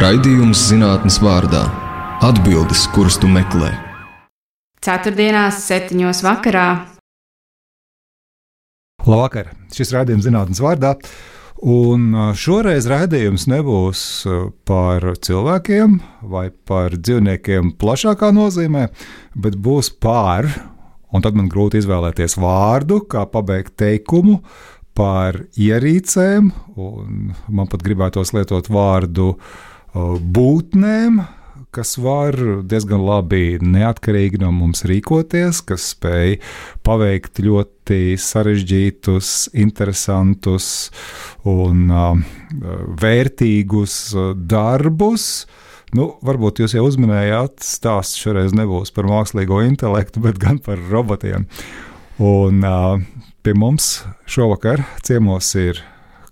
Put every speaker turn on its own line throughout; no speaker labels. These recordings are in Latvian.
Raidījums zinātnes vārdā - atbildes, kuras tu meklē.
Ceturtdienās, septiņos vakarā.
Labvakar! Šis raidījums zinātnes vārdā. Un šoreiz raidījums nebūs par cilvēkiem vai par dzīvniekiem plašākā nozīmē, bet būs par, un tad man grūti izvēlēties vārdu, kā pabeigt teikumu par ierīcēm, un man pat gribētos lietot vārdu būtnēm, kas var diezgan labi neatkarīgi no mums rīkoties, kas spēj paveikt ļoti sarežģītus, interesantus un uh, vērtīgus darbus. Nu, varbūt jūs jau uzminējāt, stāsts šoreiz nebūs par mākslīgo intelektu, bet gan par robotiem. Un uh, pie mums šovakar ciemos ir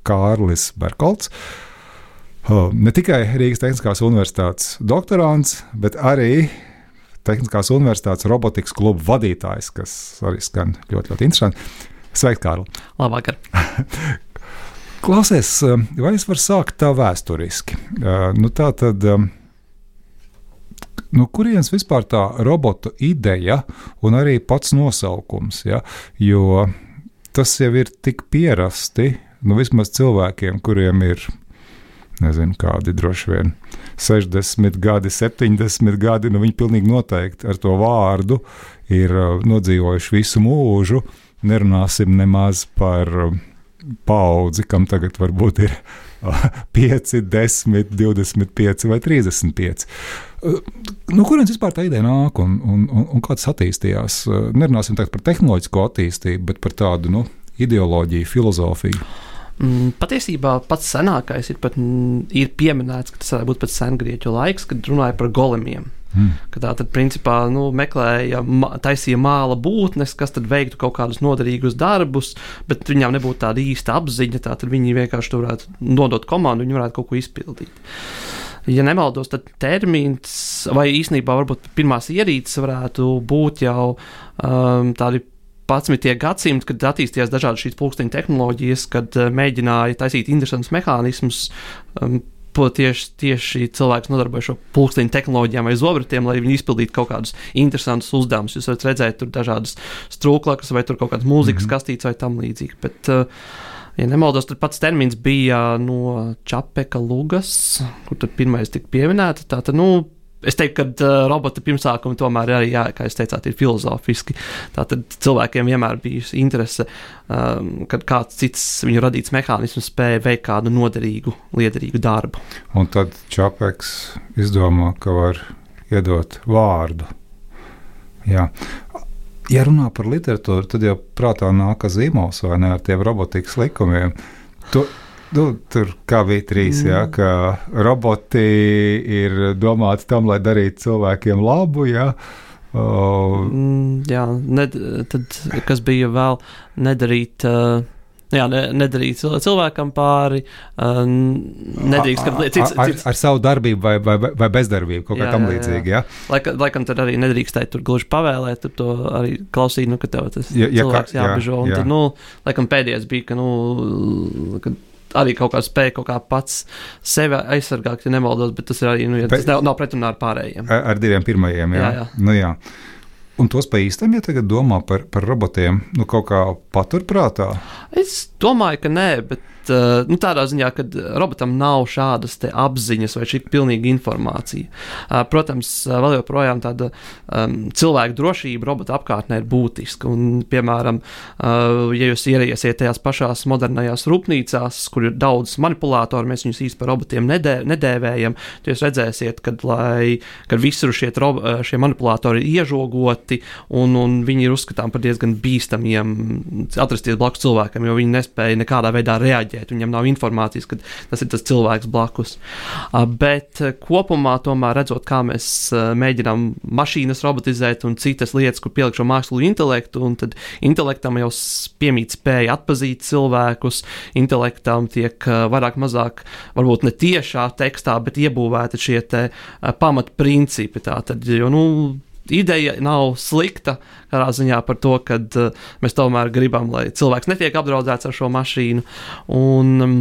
Kārlis Berkolts. Uh, ne tikai Rīgas Tehniskās Universitātes doktorants, bet arī Tehniskās Universitātes robotikas kluba vadītājs, kas arī skan ļoti, ļoti interesanti. Sveiks, Kārl!
Labvakar!
Klausies, vai es varu sākt tā vēsturiski? Nu, tā tad, nu, kurienes vispār tā robota ideja un arī pats nosaukums? Ja? Jo tas jau ir tik pierasti, nu, vismaz cilvēkiem, kuriem ir nezinu, kādi droši vien 60 gadi, 70 gadi. Nu, viņi pilnīgi noteikti ar to vārdu ir uh, nodzīvojuši visu mūžu. Nerunāsim nemaz par uh, paudzi, kam tagad varbūt ir 5, 10, 25 vai 35. Uh, no kurienes vispār tā ideja nāk un, un, un, un kā tas attīstījās? Nerunāsim par tehnoloģisko attīstību, bet par tādu nu, ideoloģiju, filozofiju.
Mm, patiesībā pats senākais ir, pat, ir pieminēts, ka tas varētu būt pats sengrieķu laiks, kad runāja par golemiem. Mm. Tā tad, principā, nu, meklēja, taisīja māla būtnes, kas tad veiktu kaut kādus noderīgus darbus, bet viņām nebūtu tāda īsta apziņa. Tad viņi vienkārši tur varētu nodot komandu, viņi varētu kaut ko izpildīt. Ja nemaldos, tad termins, vai īsnībā varbūt pirmās ierīces varētu būt jau um, tādi 11. gadsimta, kad attīstījās dažādas šīs pulksteņa tehnoloģijas, kad uh, mēģināja taisīt interesantus mehānismus. Um, Tieši, tieši cilvēks nodarbojas ar pulksteņa tehnoloģijām vai zobratiem, lai viņi izpildītu kaut kādus interesantus uzdevumus. Jūs varat redzēt, tur dažādas strūklakas vai tur kaut kādas mūzikas mm -hmm. kastītes vai tam līdzīgi. Bet, uh, Ja nemaldos, tad pats termins bija no Čapeka Lugas, kur pirmais tika pieminēta. Tātad, nu, Es teiktu, ka uh, robota pirmsākumi tomēr arī, jā, kā jūs teicāt, ir filozofiski. Tātad cilvēkiem vienmēr bijusi interese, um, kad kāds cits viņu radīts mehānisms spēja veikt kādu noderīgu, liederīgu darbu.
Un tad Čapeks izdomā, ka var iedot vārdu. Jā. Ja runā par literatūru, tad jau prātā nāk zīmols vai ne ar tiem robotikas likumiem. To, Nu, tur kā bija trīs, mm. jā, ka roboti ir domāti tam, lai darītu cilvēkiem labu. Jā.
Uh, mm, jā, ned, tad kas bija vēl nedarīt. Uh, Jā, ne, nedarīt cilvēkam pāri, uh, nedrīkst, ka
cits, ar, cits... ar savu darbību vai, vai, vai bezdarbību, kaut kā tam līdzīga. Ja?
Laikam, laikam tad arī nedrīkstēji tur gluži pavēlēt, tur to arī klausīt, nu, ka tev tas ja, ja cilvēks kā, jābežo. Jā, un jā. tad, nu, laikam pēdējais bija, ka, nu, kad arī kaut kā spēja kaut kā pats sevi aizsargāt, ja nemaldos, bet tas ir arī, nu, ja tas nav, nav pretrunā ar pārējiem.
Ar, ar diviem pirmajiem, jā. jā, jā. Nu, jā. Un tos pa īstam, ja tagad domā par, par robotiem, nu kaut kā paturprātā?
Es domāju, ka nē, bet uh, nu, tādā ziņā, ka robotam nav šādas apziņas vai šī pilnīga informācija. Uh, protams, vēl joprojām tāda um, cilvēka drošība robota apkārtnē ir būtiska. Un, piemēram, uh, ja jūs ieriesiet tajās pašās modernajās rūpnīcās, kur ir daudz manipulātoru, mēs viņus īsti par robotiem nedē, nedēvējam, tad jūs redzēsiet, kad, lai, kad visur šie, šie manipulātori ir iežogoti un, un viņi ir uzskatām par diezgan bīstamiem atrasties blakus cilvēkam, jo viņi nespēja nekādā veidā reaģēt reaģēt. Viņam nav informācijas, ka tas ir tas cilvēks blakus. Uh, bet uh, kopumā, tomēr redzot, kā mēs uh, mēģinām mašīnas robotizēt un citas lietas, kur pielikt šo mākslīgo intelektu, un tad intelektam jau piemīt spēja atpazīt cilvēkus, intelektam tiek vairāk mazāk, varbūt ne tiešā tekstā, bet iebūvēti šie te pamatprincipi. Tātad, jo, nu, ideja nav slikta. Kādā ziņā par to, ka uh, mēs tomēr gribam, lai cilvēks netiek apdraudēts ar šo mašīnu. Un, um,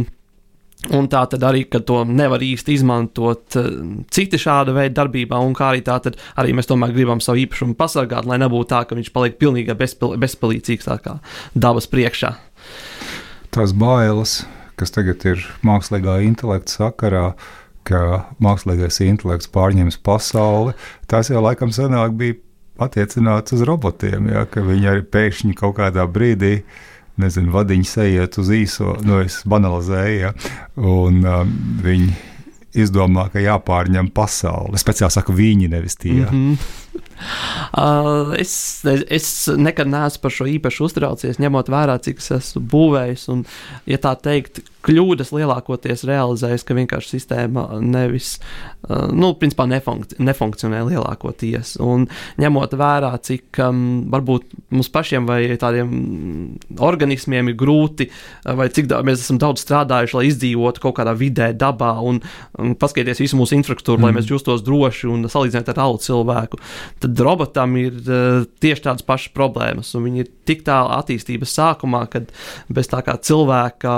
Un tā tad arī, ka to nevar īsti izmantot uh, citi šāda veida darbībā, un kā arī tā tad arī mēs tomēr gribam savu īpašumu pasargāt, lai nebūtu tā, ka viņš paliek pilnīgi bezpil bezpalīdzīgs tā kā dabas priekšā.
Tās bailes, kas tagad ir mākslīgā intelekta sakarā, ka mākslīgais intelekts pārņems pasauli, tās jau laikam senāk bija attiecināts uz robotiem, ja, ka viņi arī pēkšņi kaut kādā brīdī nezinu, vadiņš ejiet uz īso, nu, es banalizēju, ja, un um, viņi izdomā, ka jāpārņem pasauli. Es speciāli saku viņi, nevis tie. Mm -hmm.
Uh, es, es nekad neesmu par šo īpaši uztraucies, ņemot vērā, cik es esmu būvējis. Un, ja tā teikt, kļūdas lielākoties realizējas, ka vienkārši sistēma nevis, uh, nu, principā nefunk nefunkcionē lielākoties. Un ņemot vērā, cik um, varbūt mums pašiem vai tādiem organismiem ir grūti, uh, vai cik daudz mēs esam daudz strādājuši, lai izdzīvotu kaut kādā vidē, dabā un, un paskatīties visu mūsu infrastruktūru, mm. lai mēs justos droši un salīdzināt ar reālu cilvēku, tad robotam ir uh, tieši tādas pašas problēmas. Viņi ir tik tālu attīstības sākumā, kad bez tā kā cilvēka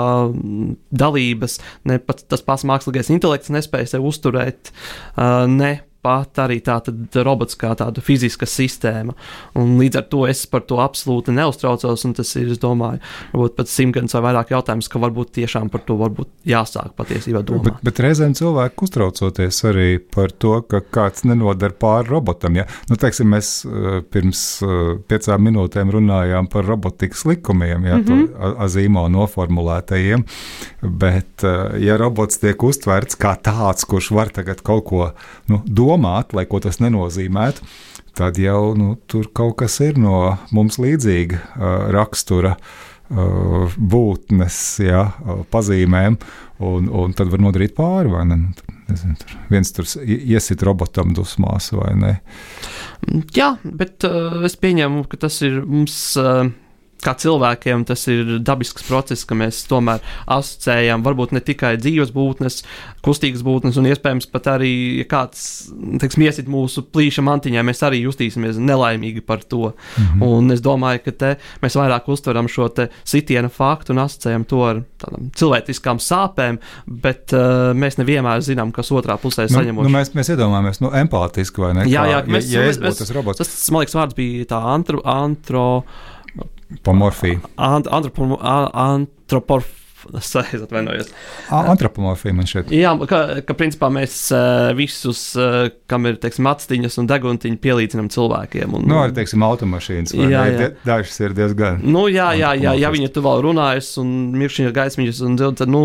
dalības, ne pat tas pats mākslīgais intelekts nespēja sevi uzturēt, uh, ne pat arī tāda robots kā tāda fiziska sistēma. Un līdz ar to es par to absolūti neuztraucos. Tas ir, es domāju, varbūt pat simtgadus vai vairāk jautājums, ka varbūt tiešām par to varbūt jāsāk patiesībā domāt.
Bet, bet reizēm cilvēki uztraucoties arī par to, ka kāds nenodara pāri robotam. Ja? Nu, teiksim, mēs uh, pirms uh, piecām minūtēm runājām par robotikas likumiem, ja, mm -hmm. azīmo noformulētajiem, bet uh, ja robots tiek uztverts kā tāds, kurš var tagad kaut ko nu, domāt, domāt, lai ko tas nenozīmētu, tad jau nu, tur kaut kas ir no mums līdzīga uh, rakstura. Uh, būtnes, ja, pazīmēm, un, un tad var nodarīt pāri. Ne? Nezinu, tur viens tur iesit robotam dusmās, vai ne?
Jā, bet uh, es pieņemu, ka tas ir mums. Uh, kā cilvēkiem tas ir dabisks process, ka mēs tomēr asociējam varbūt ne tikai dzīves būtnes, kustīgas būtnes, un iespējams pat arī, ja kāds teiksim, iesit mūsu plīša mantiņā, mēs arī justīsimies nelaimīgi par to. -hmm. Un es domāju, ka te mēs vairāk uztveram šo sitienu faktu un asociējam to ar tādām cilvēciskām sāpēm, bet uh, mēs nevienmēr zinām, kas otrā pusē
nu,
saņem.
Nu, mēs, mēs iedomājamies, nu, empātiski vai ne?
Jā, jā, mēs,
ja, ja
mēs, mēs, tas robots. Tas, man liekas, vārds bija tā antro. antro
Pomorfija.
Ant, antropomorfija. Es atvainojos.
Antropomorfija man šeit.
Jā, ka, ka principā mēs uh, visus, uh, kam ir teiksim, atstiņas un deguntiņi, pielīdzinām cilvēkiem. Un,
nu, arī teiksim, automašīnas. Jā, jā. Dažas ir diezgan.
Nu, jā, jā, jā, ja viņi tu vēl runājas un mirkšķina gaismiņas un tad, nu,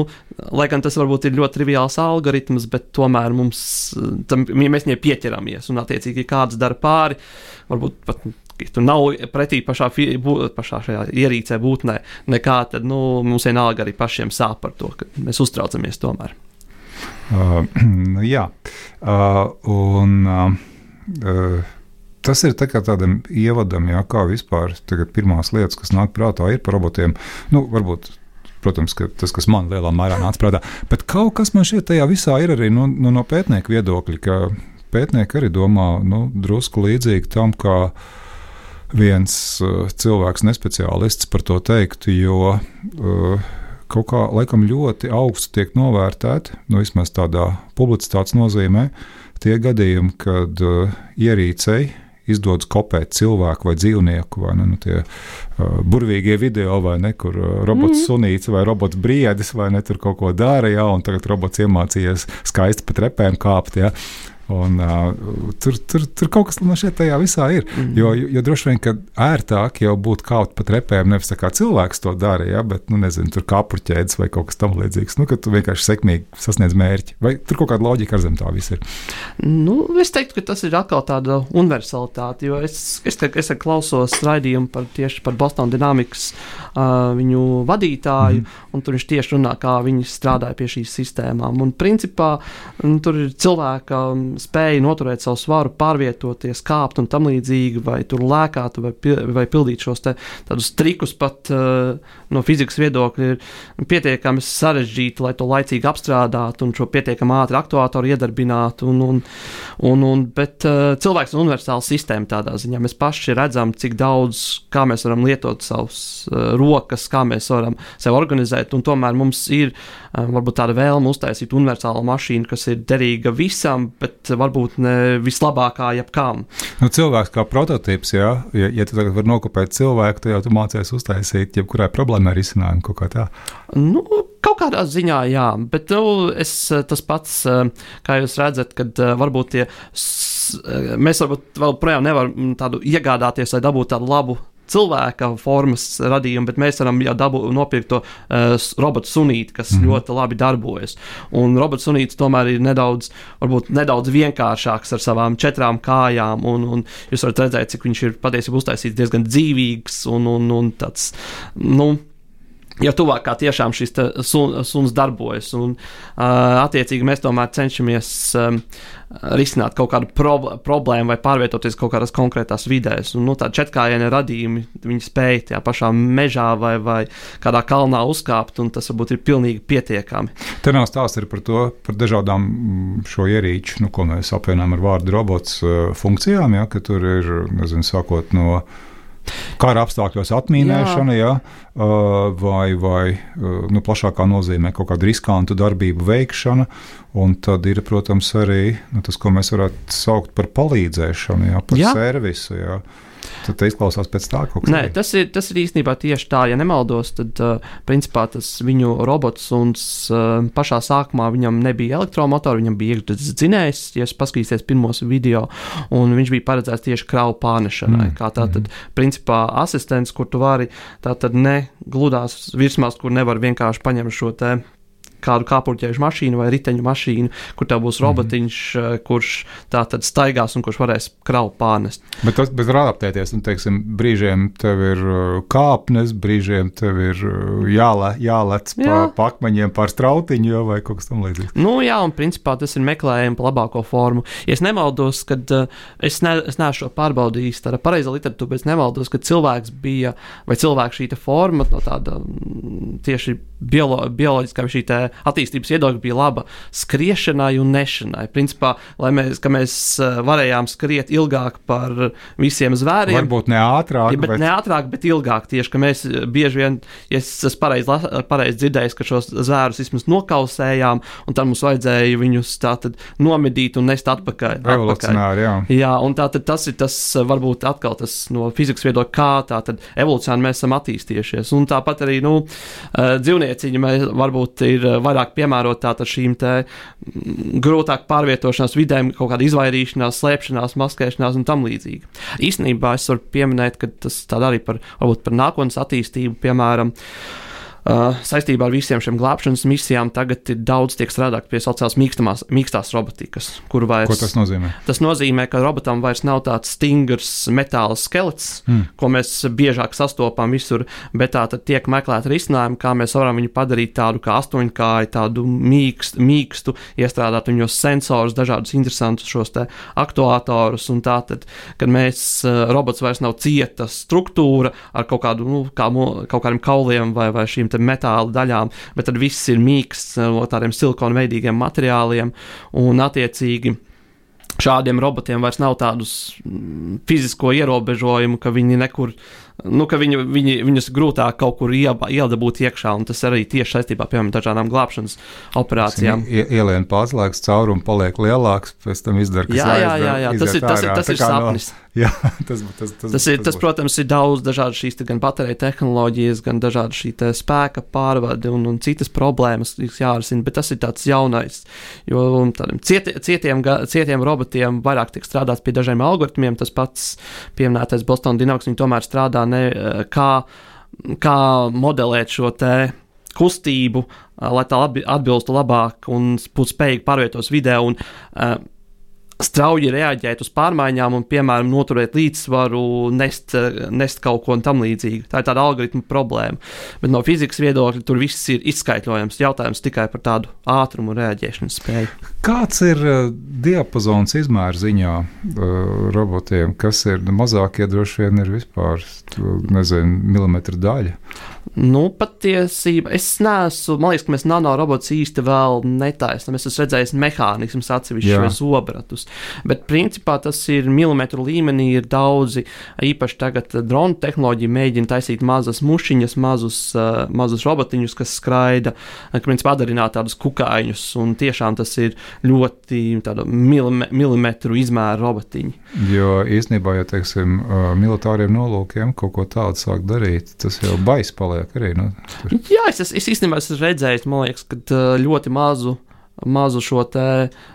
lai gan tas varbūt ir ļoti triviāls algoritms, bet tomēr mums, tam, mēs viņai pieķeramies un attiecīgi kāds dara pāri, varbūt pat tur nav pretī pašā, pašā šajā ierīcē būtnē nekā, tad nu, mums vienalga arī pašiem sāp par to, ka mēs uztraucamies tomēr.
Uh, jā, uh, un uh, tas ir tā tādam ievadam, jā, kā vispār pirmās lietas, kas nāk prātā, ir par robotiem. Nu, varbūt protams, ka tas, kas man lielā mērā nāca prātā. Bet kaut kas man šķiet, tajā visā ir arī no, no, no pētnieku viedokļa, ka pētnieki arī domā nu, drusku līdzīgi tam, kā uh, viens uh, cilvēks, nespeciālists, par to teiktu, jo uh, kaut kā laikam ļoti augstu tiek novērtēti, nu, vismaz tādā publicitātes nozīmē, tie gadījumi, kad uh, ierīcei izdodas kopēt cilvēku vai dzīvnieku, vai ne, nu, tie uh, burvīgie video, vai ne, kur uh, robots mm. sunīts vai robots briedis, vai ne, tur kaut ko dara, ja, un tagad robots iemācījies skaisti pa trepēm kāpt. Ja. Un, uh, tur, tur, tur kaut kas no šeit tajā visā ir. Mm. Jo, jo, droši vien, ka ērtāk jau būtu kaut pa trepēm, nevis tā kā cilvēks to dara, ja, bet, nu, nezinu, tur kā apurķēdes vai kaut kas tamlīdzīgs. Nu, ka tu vienkārši sekmīgi sasniedz mērķi. Vai tur kaut kāda loģika ar zem tā viss ir?
Nu, es teiktu, ka tas ir atkal tāda universalitāte, jo es, es, es, es klausos raidījumu par tieši par Boston Dynamics uh, viņu vadītāju, mm. un tur viņš tieši runā, kā viņi strādāja pie šīs sistēmām. Un principā un, tur ir cilvēka spēja noturēt savu svaru, pārvietoties, kāpt un tam līdzīgi, vai tur lēkāt, vai, vai pildīt šos te, tādus trikus pat uh, no fizikas viedokļa, ir pietiekami sarežģīti, lai to laicīgi apstrādātu un šo pietiekami ātri aktuātoru iedarbinātu. Un, un, un, un, bet uh, cilvēks ir universāla sistēma tādā ziņā. Mēs paši redzam, cik daudz, kā mēs varam lietot savus uh, rokas, kā mēs varam sevi organizēt, tomēr mums ir uh, varbūt tāda vēlme uztaisīt universālu mašīnu, kas ir derīga visam, bet varbūt ne vislabākā jebkām.
Nu, cilvēks kā prototyps, jā, ja, ja tu tagad vari nokopēt cilvēku, tad jau tu mācies uztaisīt jebkurai problēmai risinājumu kaut kā tā.
Nu, Kaut kādā ziņā, jā, bet nu, es, tas pats, kā jūs redzat, kad varbūt tie, mēs varbūt vēl projām nevaram tādu iegādāties, lai dabūtu tādu labu cilvēka formas radījumu, bet mēs varam jau dabūt nopirkt to uh, robotu sunīti, kas mm. ļoti labi darbojas. Un robots sunītis tomēr ir nedaudz, varbūt nedaudz vienkāršāks ar savām četrām kājām, un, un jūs varat redzēt, cik viņš ir patiesībā uztaisīts diezgan dzīvīgs un, un, un tāds, nu, jau tuvāk tiešām šis sun, suns darbojas. Un, uh, attiecīgi, mēs tomēr cenšamies um, risināt kaut kādu pro, problēmu vai pārvietoties kaut kādās konkrētās vidēs. Un, nu, Tādi četrkājienu radījumi, viņi spēj tajā pašā mežā vai, vai kādā kalnā uzkāpt, un tas varbūt ir pilnīgi pietiekami.
Te nav stāsts par to, par dažādām mm, šo ierīču, nu, ko mēs apvienojam ar vārdu robots funkcijām, ja, ka tur ir, nezinu, sākot no Kara apstākļos atmīnēšana, jā. Jā, vai, vai nu, plašākā nozīmē kaut kāda riskantu darbību veikšana. Un tad ir, protams, arī nu, tas, ko mēs varētu saukt par palīdzēšanu, jā, par jā. servisu. Jā. Tad izklausās pēc tā,
ka. Nē, tas ir, tas ir īstenībā tieši tā, ja nemaldos, tad uh, principā tas viņu robots un uh, pašā sākumā viņam nebija elektromotora, viņam bija iekšzemes dzinējs, ja paskatīsies pirmos video, un viņš bija paredzēts tieši kravu pārnešanai. Mm. Kā tā tad, mm. principā, asistents, kur tu vari tā tad ne gludās virsmās, kur nevar vienkārši paņemt šo te kādu kāpurķēžu mašīnu vai riteņu mašīnu, kur tev būs mhm. robotiņš, mm -hmm. kurš tā tad staigās un kurš varēs kravu pārnest.
Bet tas bet var adaptēties. Un, teiksim, brīžiem tev ir uh, kāpnes, brīžiem tev ir uh, jāle, jālec jā. pa, pa akmeņiem pār strautiņu jo, vai kaut kas tamlīdzīgs.
Nu, jā, un principā tas ir meklējums pa labāko formu. Ja es nemaldos, kad uh, es, ne, es neesmu pārbaudījis tādu pareizo literatūru, bet es nemaldos, ka cilvēks bija vai cilvēks šī forma no tāda mm, tieši biolo, bioloģiskā šī attīstības viedokļa bija laba skriešanai un nešanai. Principā, lai mēs, mēs eh, varējām skriet ilgāk par visiem zvēriem.
Varbūt ne ātrāk,
ja, bet, bet... ne ātrāk, bet ilgāk. Tieši, ka mēs eh, bieži vien, ja es esmu pareizi pareiz dzirdējis, ka šos zvērus vismaz nokausējām, un tad mums vajadzēja viņus tātad nomedīt un nest atpakaļ.
Revolucionāri, jā.
Jā, un tātad tas ir tas, varbūt atkal tas no fizikas viedokļa, kā tātad evolūcijā mēs esam attīstījušies. Un tāpat arī, nu, eh, dzīvnieciņi varbūt ir vairāk piemērota šīm mm, grūtāk pārvietošanās vidēm, kaut kāda izvairīšanās, slēpšanās, maskēšanās un tam līdzīgi. Īstenībā es varu pieminēt, ka tas arī par, par nākotnes attīstību, piemēram, uh, Uh, saistībā ar visiem šiem glābšanas misijām tagad ir daudz tiek strādāt pie sociālās mīkstās robotikas.
Vairs, Ko tas nozīmē?
Tas nozīmē, ka robotam vairs nav tāds stingrs metāla skelets, mm. ko mēs biežāk sastopam visur, bet tā tad tiek meklēta risinājuma, kā mēs varam viņu padarīt tādu kā astoņkāju, tādu mīkst, mīkstu, iestrādāt viņos sensorus, dažādus interesantus šos te aktuātorus, un tā tad, kad mēs uh, robots vairs nav cieta struktūra ar kaut kādu, nu, kā, kaut kādiem kauliem vai, vai šīm metāla daļām, bet tad viss ir mīksts no tādiem silikona veidīgiem materiāliem un attiecīgi. Šādiem robotiem vairs nav tādus mm, fizisko ierobežojumu, ka viņi nekur nu, ka viņu, viņi, viņus grūtāk kaut kur iedabūt iekšā, un tas arī tieši saistībā ar dažādām glābšanas operācijām.
Ielien pārslēgts caurums, paliek lielāks, pēc tam izdara
jā, jā, jā, jā. Tas ir, tas ir, tas ir sapnis. No, jā, tas, tas, tas, tas, tas, ir, tas, protams, ir daudz dažādu šīs gan bateriju tehnoloģijas, gan dažādu šī spēka pārvadi un, un citas problēmas, kas jārisina, bet tas ir tāds jaunais. Jo tādiem cieti, cietiem, cietiem robotiem vairāk tiek strādāts pie dažiem algoritmiem, tas pats pieminētais Boston Dynamics, viņi tomēr strādā ne, eh, kā, kā modelēt šo te kustību, eh, lai tā atbilstu labāk un būtu spējīgi pārvietoties vidē. Un, uh, strauji reaģēt uz pārmaiņām un, piemēram, noturēt līdzsvaru, nest, nest kaut ko tam līdzīgu. Tā ir tāda algoritma problēma. Bet no fizikas viedokļa tur viss ir izskaidrojams. Jautājums tikai par tādu ātrumu un reaģēšanas spēju.
Kāds ir uh, diapazons izmēra ziņā uh, robotiem? Kas ir mazākie, droši vien ir vispār, nezinu, milimetra daļa?
Nu, patiesībā es neesmu, man liekas, ka mēs nanorobotus īsti vēl netaisām. Es esmu redzējis mehānismus atsevišķi vai zobratus, bet principā tas ir milimetru līmenī. Ir daudzi, īpaši tagad dronu tehnoloģija mēģina taisīt mazas mušiņas, mazus, uh, mazus robotiņus, kas skraida, ka principā padarināt tādus kukaiņus, un tiešām tas ir ļoti milime, milimetru izmēra robotiņi.
Jo īstenībā, ja teiksim, uh, militāriem nolūkiem kaut ko tādu sāk darīt, tas jau bais paliek cilvēki arī. Nu,
tur. Jā, es, es, es īstenībā esmu redzējis, man liekas, ka ļoti mazu. Mazu šo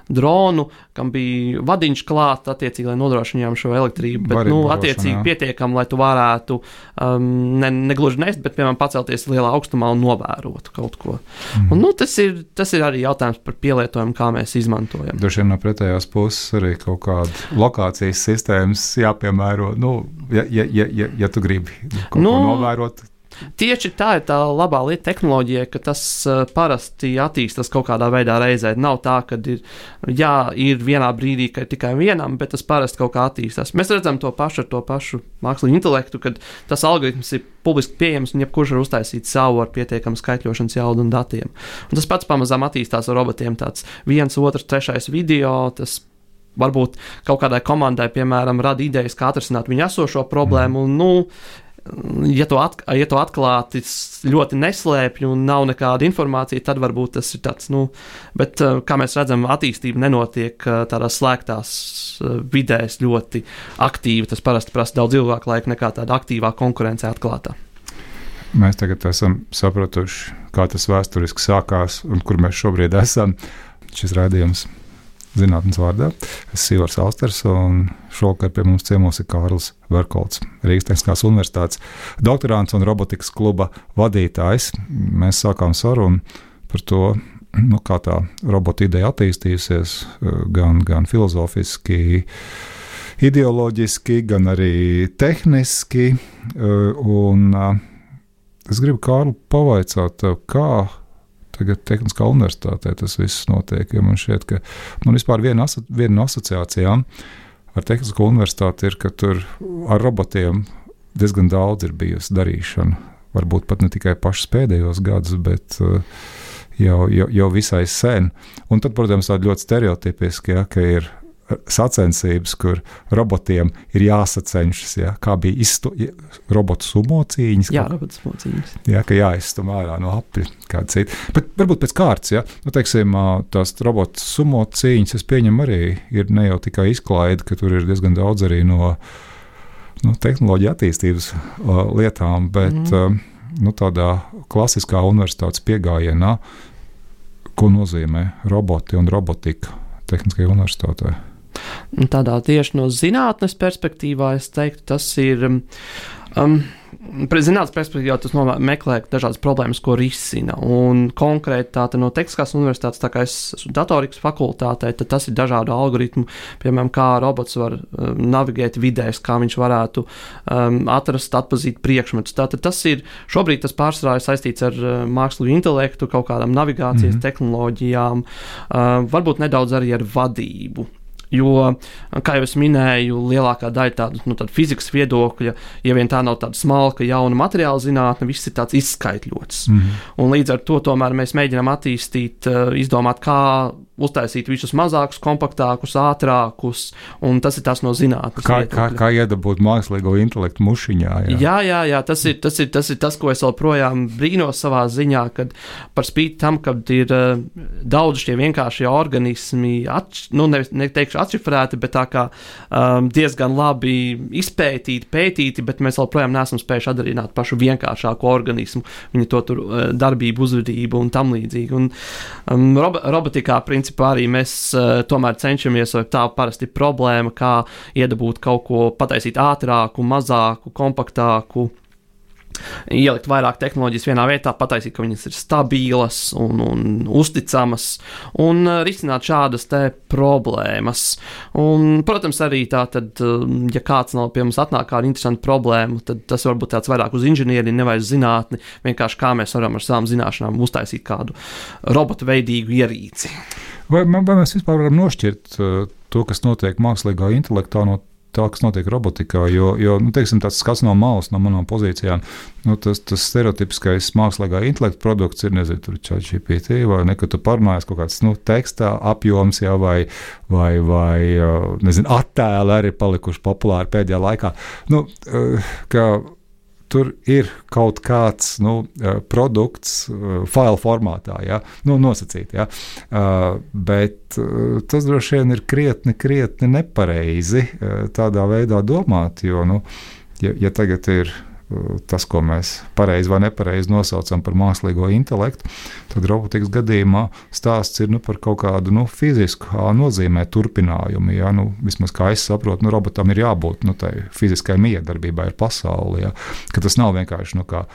dronu, kam bija vadiņš klāts, attiecīgi, lai nodrošinātu šo elektrību. Bet, Varbūt nu, attiecīgi, pietiekami, lai tu varētu um, ne, ne gluži nest, bet, piemēram, pacelties lielā augstumā un novērot kaut ko. Mm. Un, nu, tas, ir, tas ir arī jautājums par pielietojumu, kā mēs izmantojam.
Droši vien no pretējās puses arī kaut kāda lokācijas sistēmas jāpiemēro. Nu, ja, ja, ja, ja, ja tu gribi kaut nu, ko novērot,
Tieši tā ir tā labā lieta tehnoloģija, ka tas uh, parasti attīstās kaut kādā veidā reizē. Nav tā, ka ir, jā, ir vienā brīdī, ka ir tikai vienam, bet tas parasti kaut kā attīstās. Mēs redzam to pašu ar to pašu mākslinieku intelektu, kad tas algoritms ir publiski pieejams un jebkurš var uztaisīt savu ar pietiekamu skaitļošanas jaudu un datiem. Un tas pats pamazām attīstās ar robotiem. Tāds viens, otrs, trešais video. Tas varbūt kaut kādai komandai, piemēram, rada idejas, kā atrisināt viņu esošo problēmu. Un, nu, ja to, at, ja to atklāti ļoti neslēpj un nav nekāda informācija, tad varbūt tas ir tāds, nu, bet eh, kā mēs redzam, attīstība nenotiek eh, tādās slēgtās eh, vidēs ļoti aktīvi. Tas parasti prasa daudz ilgāku laiku nekā tāda aktīvā konkurence atklātā.
Mēs tagad esam sapratuši, kā tas vēsturiski sākās un kur mēs šobrīd esam. Šis raidījums zinātnes vārdā. Es esmu Ivars Alsters, un šovakar pie mums ciemos ir Kārlis Verkolts, Rīgas Tehniskās Universitātes doktorants un robotikas kluba vadītājs. Mēs sākām sarunu par to, nu, kā tā robota ideja attīstījusies, gan, gan filozofiski, ideoloģiski, gan arī tehniski. Un es gribu Kārlu pavaicāt, kā tagad Tehniskā universitātē tas viss notiek. Man šķiet, ka man vispār viena, aso, viena no asociācijām ar Tehnisko universitāti ir, ka tur ar robotiem diezgan daudz ir bijusi darīšana. Varbūt pat ne tikai pašus pēdējos gadus, bet uh, jau, jau, jau visai sen. Un tad, protams, tāda ļoti stereotipiska, ja, ka ir sacensības, kur robotiem ir jāsacenšas. Ja, kā bija izstu, robotu sumo cīņas?
Jā, robotu sumo cīņas.
Jā, ka jāizstum ārā no apļa kāda cita. Bet varbūt pēc kārtas, ja nu, teiksim, tās robotu sumo cīņas, es pieņemu arī ir ne jau tikai izklaide, ka tur ir diezgan daudz arī no nu, tehnoloģija attīstības uh, lietām, bet mm. uh, nu, tādā klasiskā universitātes pieejamā, ko nozīmē roboti un robotika Tehniskajā universitātē.
Tādā tieši no zinātnes perspektīvā es teiktu, tas ir. Um, um Zinātnīs perspektīvā tas meklē dažādas problēmas, ko risina. Un konkrēti tā, no Tehniskās universitātes, tā kā es esmu datorikas fakultātē, tad tas ir dažādu algoritmu, piemēram, kā robots var um, navigēt vidēs, kā viņš varētu um, atrast, atpazīt priekšmetus. Tātad tas ir šobrīd tas pārsvarā saistīts ar uh, mākslīgu intelektu, kaut kādām navigācijas mm -hmm. tehnoloģijām, uh, varbūt nedaudz arī ar vadību. Jo, kā jau es minēju, lielākā daļa tādu nu, fizikas viedokļa, ja vien tā nav tāda smalka, jauna materiāla zinātne, viss ir tāds izskaidrots. Mm -hmm. Un līdz ar to mēs mēģinām attīstīt, eh, izdomāt, kā uztaisīt visus mazākus, kompaktākus, ātrākus, un tas ir tas no zinātnes.
Kā, kā, kā iedabūt mākslīgo intelektu mušiņā?
Jā, jā, jā, jā tas, ir, tas, ir, tas ir tas, ko es joprojām brīnos savā ziņā, kad par spīti tam, ka ir uh, daudz šie vienkāršie organismi, atš, nu, nevis neteikšu atšifrēti, bet tā kā um, diezgan labi izpētīti, pētīti, bet mēs joprojām neesam spējuši atdarināt pašu vienkāršāko organismu, viņa to tur uh, darbību, uzvedību un tam līdzīgi. Un, um, rob robotikā, principā, principā arī mēs uh, tomēr cenšamies, vai tā parasti ir problēma, kā iedabūt kaut ko, pataisīt ātrāku, mazāku, kompaktāku. ielikt vairāk tehnoloģijas vienā vietā, pataisīt, ka viņas ir stabilas un, un uzticamas, un uh, risināt šādas problēmas. Un, protams, arī tā, tad, uh, ja kāds no pie mums atnāk ar interesantu problēmu, tad tas varbūt tāds vairāk uz inženieri, nevis zinātni, vienkārši kā mēs varam ar savām zināšanām uztaisīt kādu robotu veidīgu ierīci.
Vai, vai mēs vispār varam nošķirt uh, to, kas notiek mākslīgā intelektā, no tā, kas notiek robotikā. Jo, jo nu, teiksim, tas skats no malas, no manām pozīcijām, nu, tas, tas stereotipiskais mākslīgā intelekta produkts ir, nezinu, ChatGPT vai ne, ka tu parunājies kaut kāds nu, teksta apjoms, jā, vai, vai, vai nezinu, attēli arī palikuši populāri pēdējā laikā. Nu, ka, tur ir kaut kāds nu, produkts, file formātā, ja, nu, nosacīts. Ja, bet tas droši vien ir krietni, krietni nepareizi tādā veidā domāt. Jo, nu, ja, ja tagad ir tas, ko mēs pareizi vai nepareizi nosaucam par mākslīgo intelektu, tad robotikas gadījumā stāsts ir nu, par kaut kādu nu, fizisku nozīmē turpinājumu. Ja? Nu, vismaz kā es saprotu, nu, robotam ir jābūt nu, tai fiziskai miedarbībai ar pasauli. Ja? Ka tas nav vienkārši nu, kā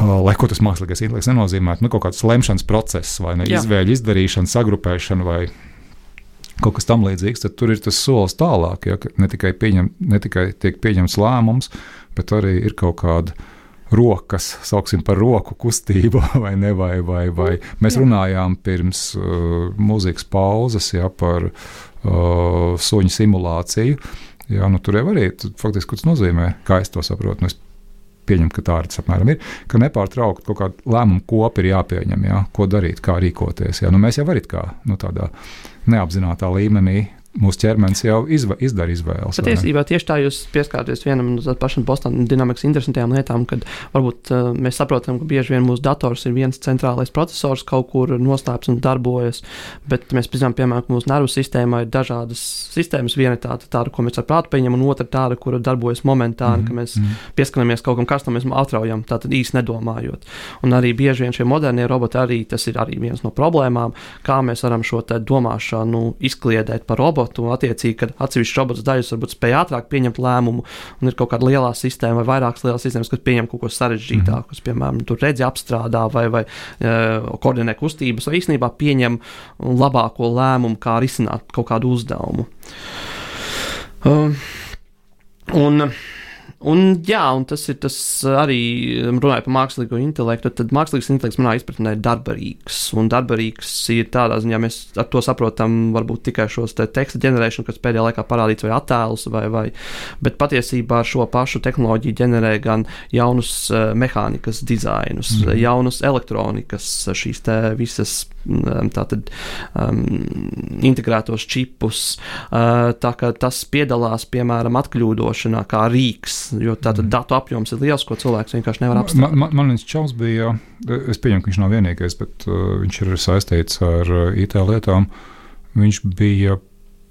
lai ko tas mākslīgais intelekts nenozīmētu, nu, kaut kāds lemšanas process, vai ne, izvēļu izdarīšana, sagrupēšana vai kaut kas tamlīdzīgs, tad tur ir tas solis tālāk. Ja, ne, tikai pieņem, ne tikai tiek pieņemts lēmums, bet arī ir kaut kāda rokas, sauksim par roku kustību, vai ne? Vai, vai, vai. Mēs runājām pirms uh, mūzikas pauzes ja, par uh, suņu simulāciju. Jā, nu, tur jau arī faktiski tas nozīmē, kā es to saprotu. Nu, es pieņemu, ka tā arī tas apmēram ir, ka nepārtraukti kaut kāda lēmuma kopa ir jāpieņem, jā, ko darīt, kā rīkoties. Jā. Nu, mēs jau varam kā nu, tādā neapzinātā līmenī mūsu ķermenis jau izva, izdara izvēles.
Patiesībā tieši tā jūs pieskārties vienam no pašām Bostonas dinamikas interesantām lietām, kad varbūt uh, mēs saprotam, ka bieži vien mūsu dators ir viens centrālais processors kaut kur noslēpts un darbojas, bet mēs zinām, piemēram, ka mūsu nervu sistēmā ir dažādas sistēmas. Viena ir tāda, tāda ko mēs ar prātu pieņemam, un otra tāda, kura darbojas momentāni, mm -hmm. ka mēs mm -hmm. pieskaramies kaut kam karstam, mēs atraujam, tātad īsti nedomājot. Un arī bieži vien šie modernie roboti arī tas ir arī viens no problēmām, kā mēs varam šo domāšanu izkliedēt par robotu robotu, attiecīgi, kad atsevišķas robots daļas varbūt spēj ātrāk pieņemt lēmumu, un ir kaut kāda lielā sistēma vai vairākas lielas sistēmas, kas pieņem kaut ko sarežģītāku, kas, piemēram, tur redzi apstrādā vai, vai uh, koordinē kustības, vai īstenībā pieņem labāko lēmumu, kā risināt kaut kādu uzdevumu. Uh, un, uh, Un, jā, un tas ir tas arī runājot par mākslīgo intelektu. Tad mākslīgais intelekts manā izpratnē ir darbarīgs. Un darbarīgs ir tādā ziņā, mēs ar to saprotam varbūt tikai šos te teksta ģenerēšanu, kas pēdējā laikā parādīts vai attēlus, vai, vai, bet patiesībā ar šo pašu tehnoloģiju ģenerē gan jaunus uh, mehānikas dizainus, mm. jaunus elektronikas, šīs te visas tātad um, integrētos čipus. Uh, tā kā tas piedalās, piemēram, atkļūdošanā kā rīks, jo tātad mm. datu apjoms ir liels, ko cilvēks vienkārši nevar apstrādāt.
Man, man, man viens čels bija, es pieņemu, ka viņš nav vienīgais, bet uh, viņš ir saistīts ar uh, IT lietām. Viņš bija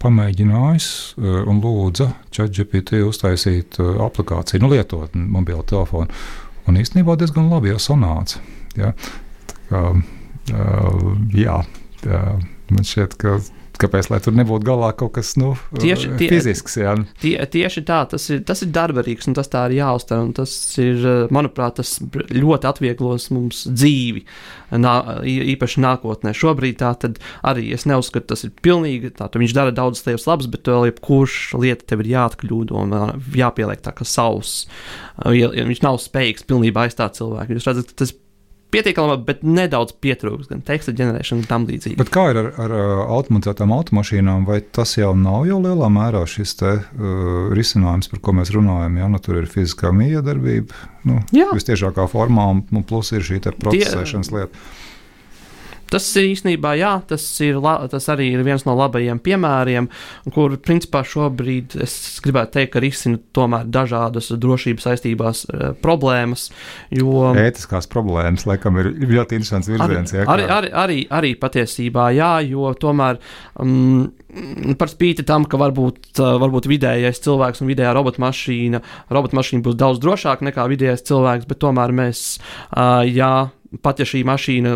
pamēģinājis uh, un lūdza ChatGPT uztaisīt uh, aplikāciju, nu, lietot mobilo telefonu. Un īstenībā diezgan labi jau sanāca. Ja? Tā kā, Uh, jā, jā, man šķiet, ka kāpēc lai tur nebūtu galā kaut kas nu, tieši, tie, fizisks. Jā.
Tie, tieši tā, tas ir, tas ir darbarīgs un tas tā ir jāuztver. Tas ir, manuprāt, tas ļoti atvieglos mums dzīvi, nā, īpaši nākotnē. Šobrīd tā arī es neuzskatu, tas ir pilnīgi tā, viņš dara daudzas lietas labas, bet vēl jebkurš lieta tev ir jāatkļūdo un jāpieliek tā kā savs. Viņš nav spējīgs pilnībā aizstāt cilvēku. Jūs redzat, tas pietiekami labi, bet nedaudz pietrūkst gan teksta ģenerēšana un tam līdzīgi.
Bet kā ir ar, ar automatizētām automašīnām, vai tas jau nav jau lielā mērā šis te, uh, risinājums, par ko mēs runājam? Ja? Nu, tur ir fiziskā miedarbība, nu, visciešākā formā, un plus ir šī procesēšanas lieta.
Tas ir īstenībā, jā, tas, ir, tas arī ir viens no labajiem piemēriem, kur principā šobrīd es gribētu teikt, ka risina tomēr dažādas drošības saistībās e, problēmas. Jo,
Ētiskās problēmas, laikam, ir ļoti interesants virziens.
Arī, jā, arī, arī, arī, arī patiesībā, jā, jo tomēr. Um, Par spīti tam, ka varbūt, e, varbūt vidējais cilvēks un vidējā robota mašīna, robota mašīna būs daudz drošāka nekā vidējais cilvēks, bet tomēr mēs, uh, jā, pat ja šī mašīna,